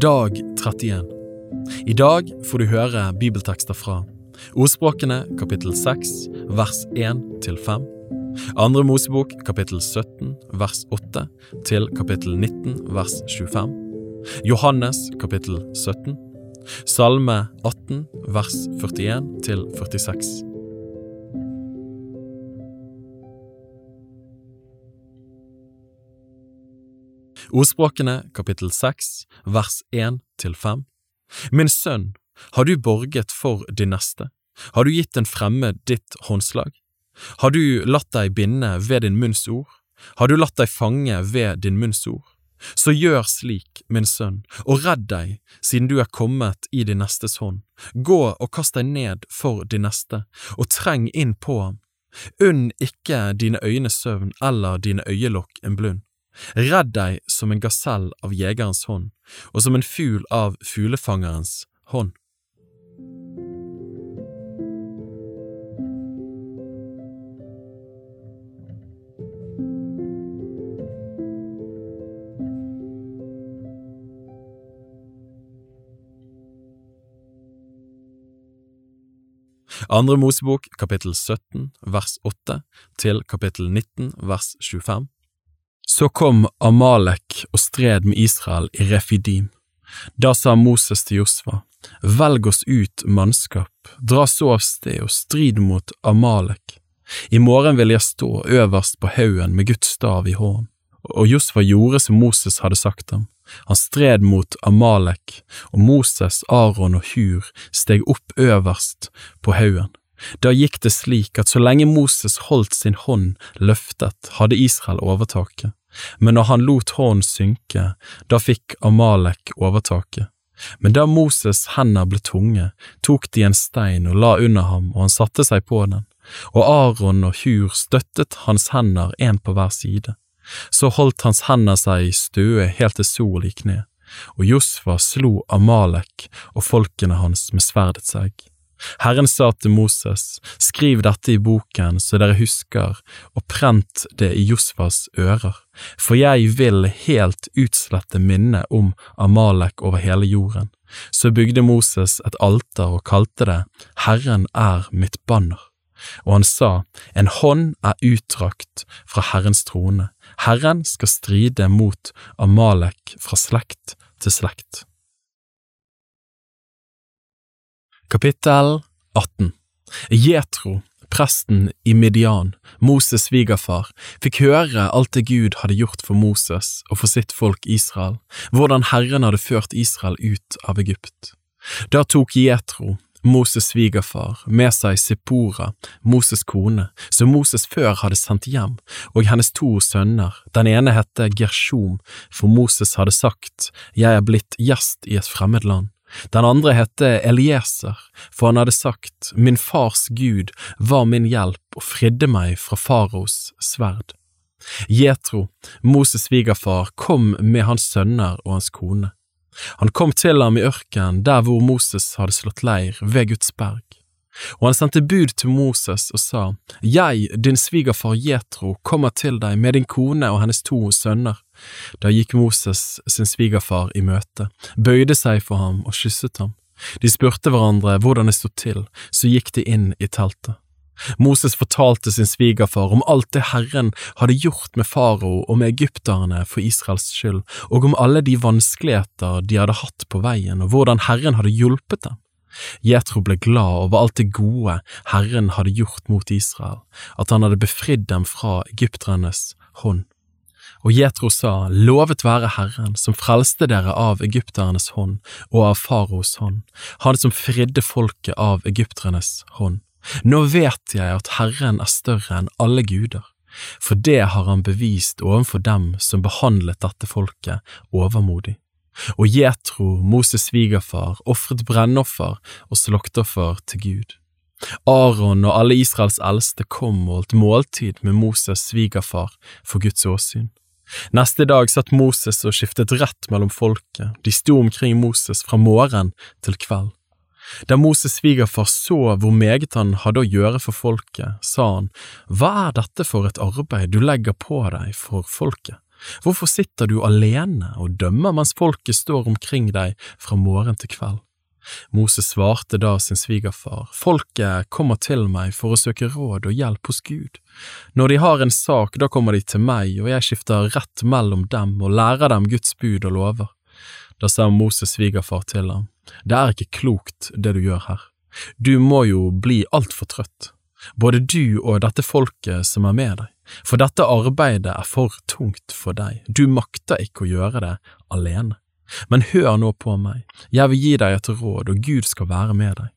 Dag 31 I dag får du høre bibeltekster fra Ordspråkene kapittel 6 vers 1 til 5 Andre Mosebok kapittel 17 vers 8 til kapittel 19 vers 25 Johannes kapittel 17 Salme 18 vers 41 til 46 Ordspråkene kapittel 6 vers 1 til 5 Min sønn, har du borget for din neste? Har du gitt en fremmed ditt håndslag? Har du latt deg binde ved din munns ord? Har du latt deg fange ved din munns ord? Så gjør slik, min sønn, og redd deg, siden du er kommet i din nestes hånd. Gå og kast deg ned for din neste, og treng inn på ham. Unn ikke dine øyne søvn eller dine øyelokk en blund. Redd deg som en gasell av jegerens hånd, og som en fugl av fuglefangerens hånd. Andre Mosebok kapittel 17 vers 8 til kapittel 19 vers 25 Så kom Amalek og stred med Israel i Refidim. Da sa Moses til Josva, Velg oss ut mannskap, dra så av sted og strid mot Amalek. I morgen vil jeg stå øverst på haugen med Guds stav i hånden. Og Josva gjorde som Moses hadde sagt ham. Han stred mot Amalek, og Moses, Aron og Hur steg opp øverst på haugen. Da gikk det slik at så lenge Moses holdt sin hånd løftet, hadde Israel overtaket, men når han lot hånden synke, da fikk Amalek overtaket. Men da Moses' hender ble tunge, tok de en stein og la under ham, og han satte seg på den, og Aron og Hur støttet hans hender en på hver side. Så holdt hans hender seg støe helt til sol gikk ned, og Josfa slo Amalek og folkene hans med sverdets egg. Herren sa til Moses, skriv dette i boken så dere husker, og prent det i Josfas ører, for jeg vil helt utslette minnet om Amalek over hele jorden. Så bygde Moses et alter og kalte det Herren er mitt banner. Og han sa, En hånd er utdrakt fra Herrens trone, Herren skal stride mot Amalek fra slekt til slekt. Kapittel 18 Jetro, presten i Midian, Moses' svigerfar, fikk høre alt det Gud hadde gjort for Moses og for sitt folk Israel, hvordan Herren hadde ført Israel ut av Egypt. Da tok Jetro, Moses' svigerfar, med seg Sippora, Moses' kone, som Moses før hadde sendt hjem, og hennes to sønner, den ene hette Gershom, for Moses hadde sagt, Jeg er blitt gjest i et fremmed land. Den andre hette Elieser, for han hadde sagt, Min fars Gud var min hjelp og fridde meg fra faraos sverd. Jetro, Moses' svigerfar, kom med hans sønner og hans kone. Han kom til ham i ørkenen der hvor Moses hadde slått leir, ved Guds berg. Og han sendte bud til Moses og sa, Jeg, din svigerfar Jetro, kommer til deg med din kone og hennes to sønner. Da gikk Moses sin svigerfar i møte, bøyde seg for ham og kysset ham. De spurte hverandre hvordan det sto til, så gikk de inn i teltet. Moses fortalte sin svigerfar om alt det Herren hadde gjort med farao og med egypterne for Israels skyld, og om alle de vanskeligheter de hadde hatt på veien, og hvordan Herren hadde hjulpet dem. Jetro ble glad over alt det gode Herren hadde gjort mot Israel, at han hadde befridd dem fra egypternes hånd. Og Jetro sa, Lovet være Herren, som frelste dere av egypternes hånd og av faraos hånd, han som fridde folket av egypternes hånd. Nå vet jeg at Herren er større enn alle guder, for det har han bevist overfor dem som behandlet dette folket overmodig. Og Jetro, Moses' svigerfar, ofret brennoffer og slåktoffer til Gud. Aron og alle Israels eldste kom og holdt måltid med Moses' svigerfar for Guds åsyn. Neste dag satt Moses og skiftet rett mellom folket, de sto omkring Moses fra morgen til kveld. Da Moses' svigerfar så hvor meget han hadde å gjøre for folket, sa han, Hva er dette for et arbeid du legger på deg for folket? Hvorfor sitter du alene og dømmer mens folket står omkring deg fra morgen til kveld? Moses svarte da sin svigerfar, folket kommer til meg for å søke råd og hjelp hos Gud. Når de har en sak, da kommer de til meg, og jeg skifter rett mellom dem og lærer dem Guds bud og lover. Da sa Moses svigerfar til ham, det er ikke klokt det du gjør her, du må jo bli altfor trøtt, både du og dette folket som er med deg, for dette arbeidet er for tungt for deg, du makter ikke å gjøre det alene. Men hør nå på meg, jeg vil gi deg et råd, og Gud skal være med deg.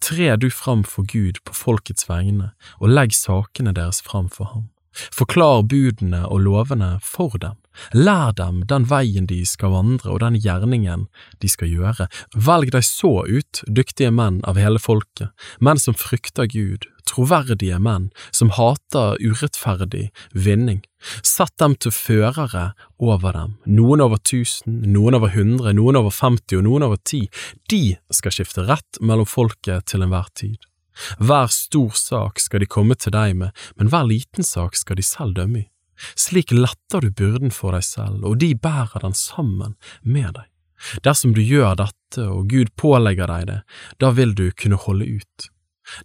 Tre du fram for Gud på folkets vegne, og legg sakene deres fram for ham. Forklar budene og lovene for dem, lær dem den veien de skal vandre og den gjerningen de skal gjøre. Velg deg så ut dyktige menn av hele folket, menn som frykter Gud, troverdige menn som hater urettferdig vinning. Sett dem til førere over dem, noen over tusen, noen over hundre, noen over femti og noen over ti. De skal skifte rett mellom folket til enhver tid. Hver stor sak skal de komme til deg med, men hver liten sak skal de selv dømme i. Slik letter du byrden for deg selv, og de bærer den sammen med deg. Dersom du gjør dette og Gud pålegger deg det, da vil du kunne holde ut.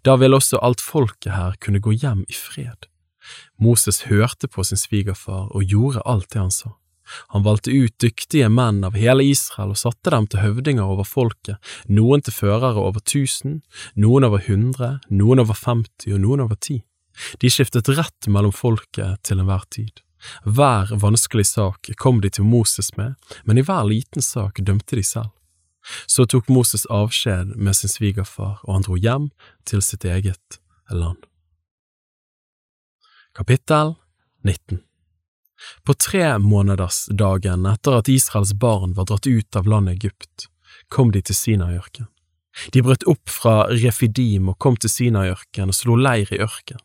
Da vil også alt folket her kunne gå hjem i fred. Moses hørte på sin svigerfar og gjorde alt det han sa. Han valgte ut dyktige menn av hele Israel og satte dem til høvdinger over folket, noen til førere over tusen, noen over hundre, noen over femti og noen over ti. De skiftet rett mellom folket til enhver tid. Hver vanskelig sak kom de til Moses med, men i hver liten sak dømte de selv. Så tok Moses avskjed med sin svigerfar, og han dro hjem til sitt eget land. Kapittel 19 på tremånedersdagen etter at Israels barn var dratt ut av landet Egypt, kom de til Sinaiørken. De brøt opp fra Refidim og kom til Sinaiørken og slo leir i ørken.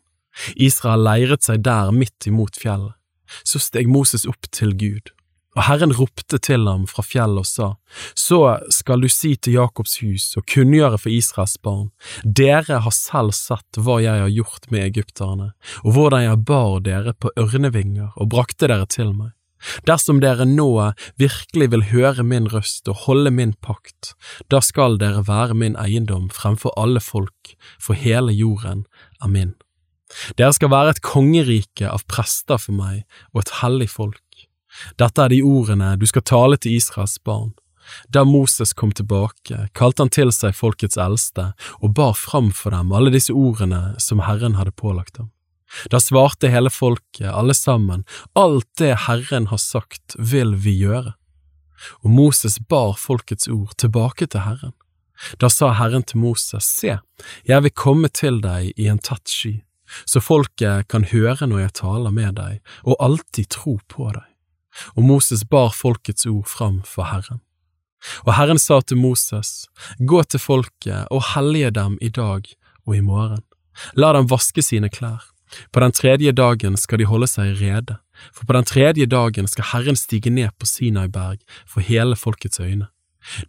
Israel leiret seg der midt imot fjellet. Så steg Moses opp til Gud. Og Herren ropte til ham fra fjellet og sa, Så skal du si til Jakobs hus og kunngjøre for Israels barn, dere har selv sett hva jeg har gjort med egypterne, og hvordan jeg bar dere på ørnevinger og brakte dere til meg. Dersom dere nå virkelig vil høre min røst og holde min pakt, da skal dere være min eiendom fremfor alle folk, for hele jorden er min. Dere skal være et kongerike av prester for meg og et hellig folk. Dette er de ordene du skal tale til Israels barn. Da Moses kom tilbake, kalte han til seg folkets eldste og bar fram for dem alle disse ordene som Herren hadde pålagt ham. Da svarte hele folket, alle sammen, alt det Herren har sagt vil vi gjøre. Og Moses bar folkets ord tilbake til Herren. Da sa Herren til Moses, se, jeg vil komme til deg i en tett sky, så folket kan høre når jeg taler med deg, og alltid tro på deg og Moses bar folkets ord fram for Herren. Og Herren sa til Moses, Gå til folket og hellige dem i dag og i morgen. La dem vaske sine klær. På den tredje dagen skal de holde seg rede, for på den tredje dagen skal Herren stige ned på Sinai-berg for hele folkets øyne.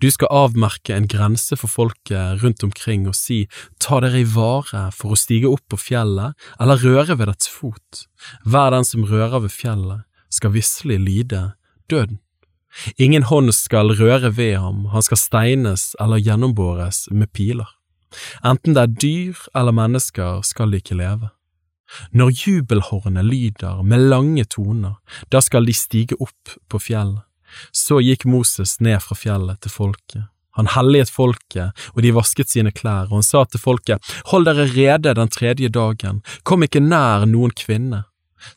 Du skal avmerke en grense for folket rundt omkring og si, ta dere i vare for å stige opp på fjellet eller røre ved dets fot. Hver den som rører ved fjellet, skal visselig lide døden. Ingen hånd skal røre ved ham, han skal steines eller gjennombores med piler. Enten det er dyr eller mennesker skal de ikke leve. Når jubelhornet lyder med lange toner, da skal de stige opp på fjellet. Så gikk Moses ned fra fjellet til folket. Han helliget folket, og de vasket sine klær, og han sa til folket, Hold dere rede den tredje dagen, kom ikke nær noen kvinne,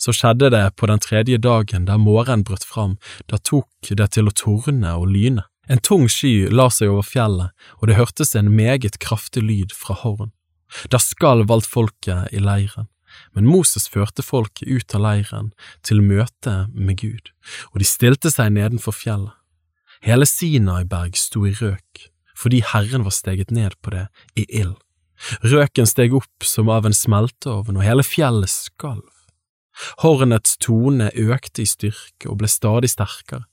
så skjedde det på den tredje dagen da morgenen brøt fram, da tok det til å torne og lyne. En tung sky la seg over fjellet, og det hørtes en meget kraftig lyd fra horn. Da skalv alt folket i leiren, men Moses førte folket ut av leiren til møte med Gud, og de stilte seg nedenfor fjellet. Hele Sinaiberg sto i røk, fordi Herren var steget ned på det i ild. Røken steg opp som av en smelteovn, og hele fjellet skalv. Hornets tone økte i styrke og ble stadig sterkere.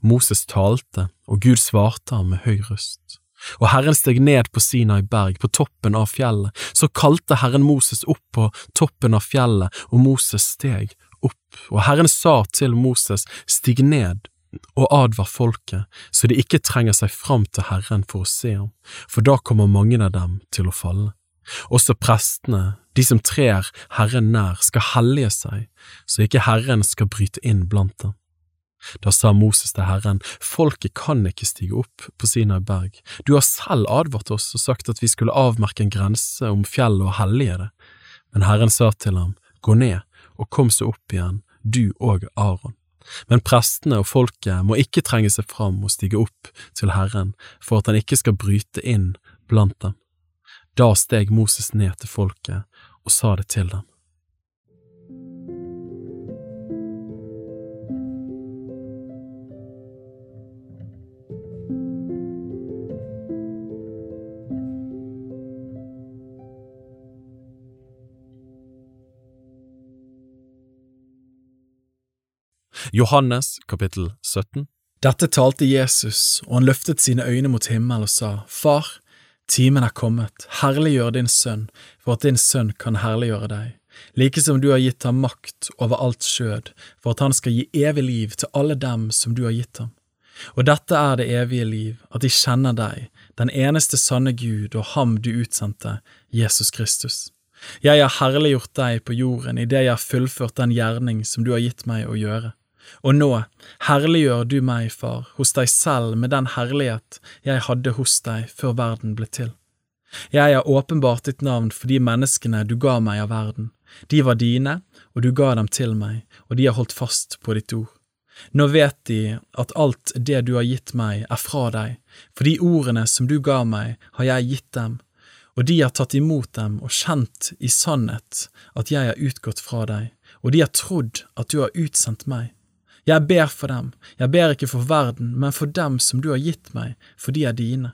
Moses talte, og Gud svarte ham med høy røst. Og Herren steg ned på Sinai berg, på toppen av fjellet. Så kalte Herren Moses opp på toppen av fjellet, og Moses steg opp, og Herren sa til Moses, stig ned og advar folket, så de ikke trenger seg fram til Herren for å se ham, for da kommer mange av dem til å falle. Også prestene, de som trer Herren nær, skal hellige seg, så ikke Herren skal bryte inn blant dem. Da sa Moses til Herren, folket kan ikke stige opp på Sinai berg, du har selv advart oss og sagt at vi skulle avmerke en grense om fjellet og hellige det. Men Herren sa til ham, gå ned og kom så opp igjen, du og Aron. Men prestene og folket må ikke trenge seg fram og stige opp til Herren for at han ikke skal bryte inn blant dem. Da steg Moses ned til folket og sa det til dem. Johannes kapittel 17 Dette talte Jesus, og han løftet sine øyne mot himmel og sa, Far, timen er kommet, herliggjør din sønn, for at din sønn kan herliggjøre deg, like som du har gitt ham makt over alt skjød, for at han skal gi evig liv til alle dem som du har gitt ham. Og dette er det evige liv, at de kjenner deg, den eneste sanne Gud og ham du utsendte, Jesus Kristus. Jeg har herliggjort deg på jorden idet jeg har fullført den gjerning som du har gitt meg å gjøre. Og nå herliggjør du meg, far, hos deg selv med den herlighet jeg hadde hos deg før verden ble til. Jeg har åpenbart ditt navn for de menneskene du ga meg av verden. De var dine, og du ga dem til meg, og de har holdt fast på ditt ord. Nå vet de at alt det du har gitt meg, er fra deg, for de ordene som du ga meg, har jeg gitt dem, og de har tatt imot dem og kjent i sannhet at jeg har utgått fra deg, og de har trodd at du har utsendt meg. Jeg ber for dem, jeg ber ikke for verden, men for dem som du har gitt meg, for de er dine.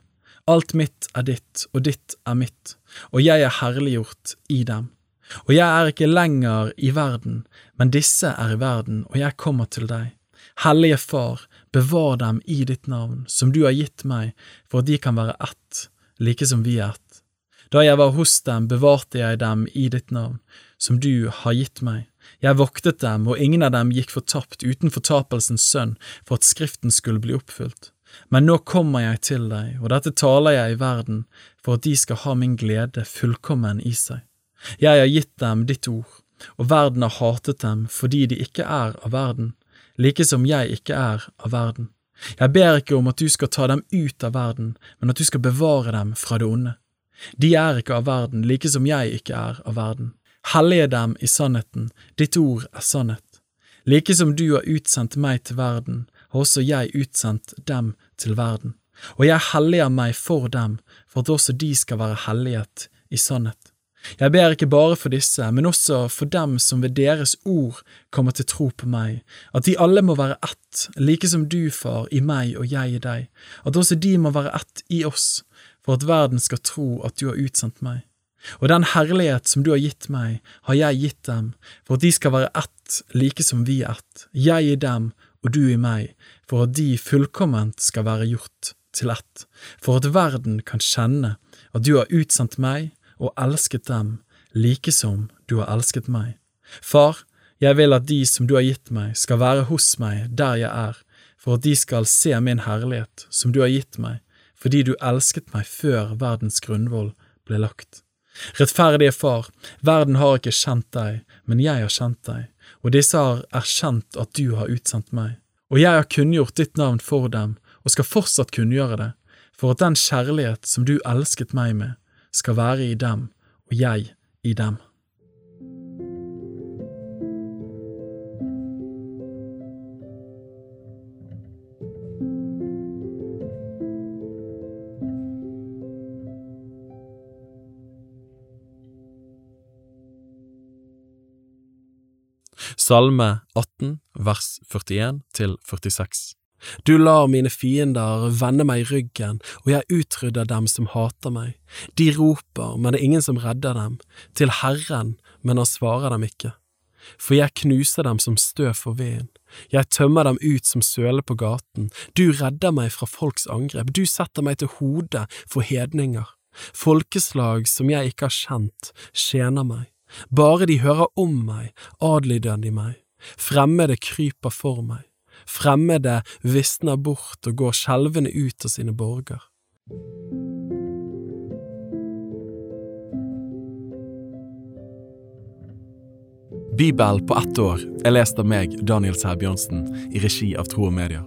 Alt mitt er ditt, og ditt er mitt, og jeg er herliggjort i dem. Og jeg er ikke lenger i verden, men disse er i verden, og jeg kommer til deg. Hellige Far, bevar dem i ditt navn, som du har gitt meg, for at de kan være ett, like som vi er ett. Da jeg var hos dem, bevarte jeg dem i ditt navn, som du har gitt meg. Jeg voktet dem, og ingen av dem gikk fortapt uten fortapelsens sønn, for at Skriften skulle bli oppfylt. Men nå kommer jeg til deg, og dette taler jeg i verden, for at de skal ha min glede fullkommen i seg. Jeg har gitt dem ditt ord, og verden har hatet dem fordi de ikke er av verden, like som jeg ikke er av verden. Jeg ber ikke om at du skal ta dem ut av verden, men at du skal bevare dem fra det onde. De er ikke av verden, like som jeg ikke er av verden. Hellige dem i sannheten, ditt ord er sannhet. Like som du har utsendt meg til verden, har også jeg utsendt dem til verden. Og jeg helliger meg for dem, for at også de skal være helliget i sannhet. Jeg ber ikke bare for disse, men også for dem som ved deres ord kommer til tro på meg, at de alle må være ett, like som du, far, i meg og jeg i deg, at også de må være ett i oss, for at verden skal tro at du har utsendt meg. Og den herlighet som du har gitt meg, har jeg gitt dem, for at de skal være ett, like som vi er ett, jeg i dem og du i meg, for at de fullkomment skal være gjort til ett, for at verden kan kjenne at du har utsendt meg og elsket dem, like som du har elsket meg. Far, jeg vil at de som du har gitt meg, skal være hos meg der jeg er, for at de skal se min herlighet som du har gitt meg, fordi du elsket meg før verdens grunnvoll ble lagt. Rettferdige Far, verden har ikke kjent deg, men jeg har kjent deg, og disse har erkjent at du har utsendt meg. Og jeg har kunngjort ditt navn for dem, og skal fortsatt kunngjøre det, for at den kjærlighet som du elsket meg med, skal være i dem, og jeg i dem. Salme 18, vers 41 til 46. Du lar mine fiender vende meg ryggen, og jeg utrydder dem som hater meg. De roper, men det er ingen som redder dem, til Herren, men han svarer dem ikke. For jeg knuser dem som støv for veden, jeg tømmer dem ut som søle på gaten, du redder meg fra folks angrep, du setter meg til hodet for hedninger. Folkeslag som jeg ikke har kjent, tjener meg. Bare de hører om meg, adlyder de meg. Fremmede kryper for meg, fremmede visner bort og går skjelvende ut av sine borger. Bibel på ett år er lest av meg, Daniel Sæbjørnsen, i regi av Tro og Medier.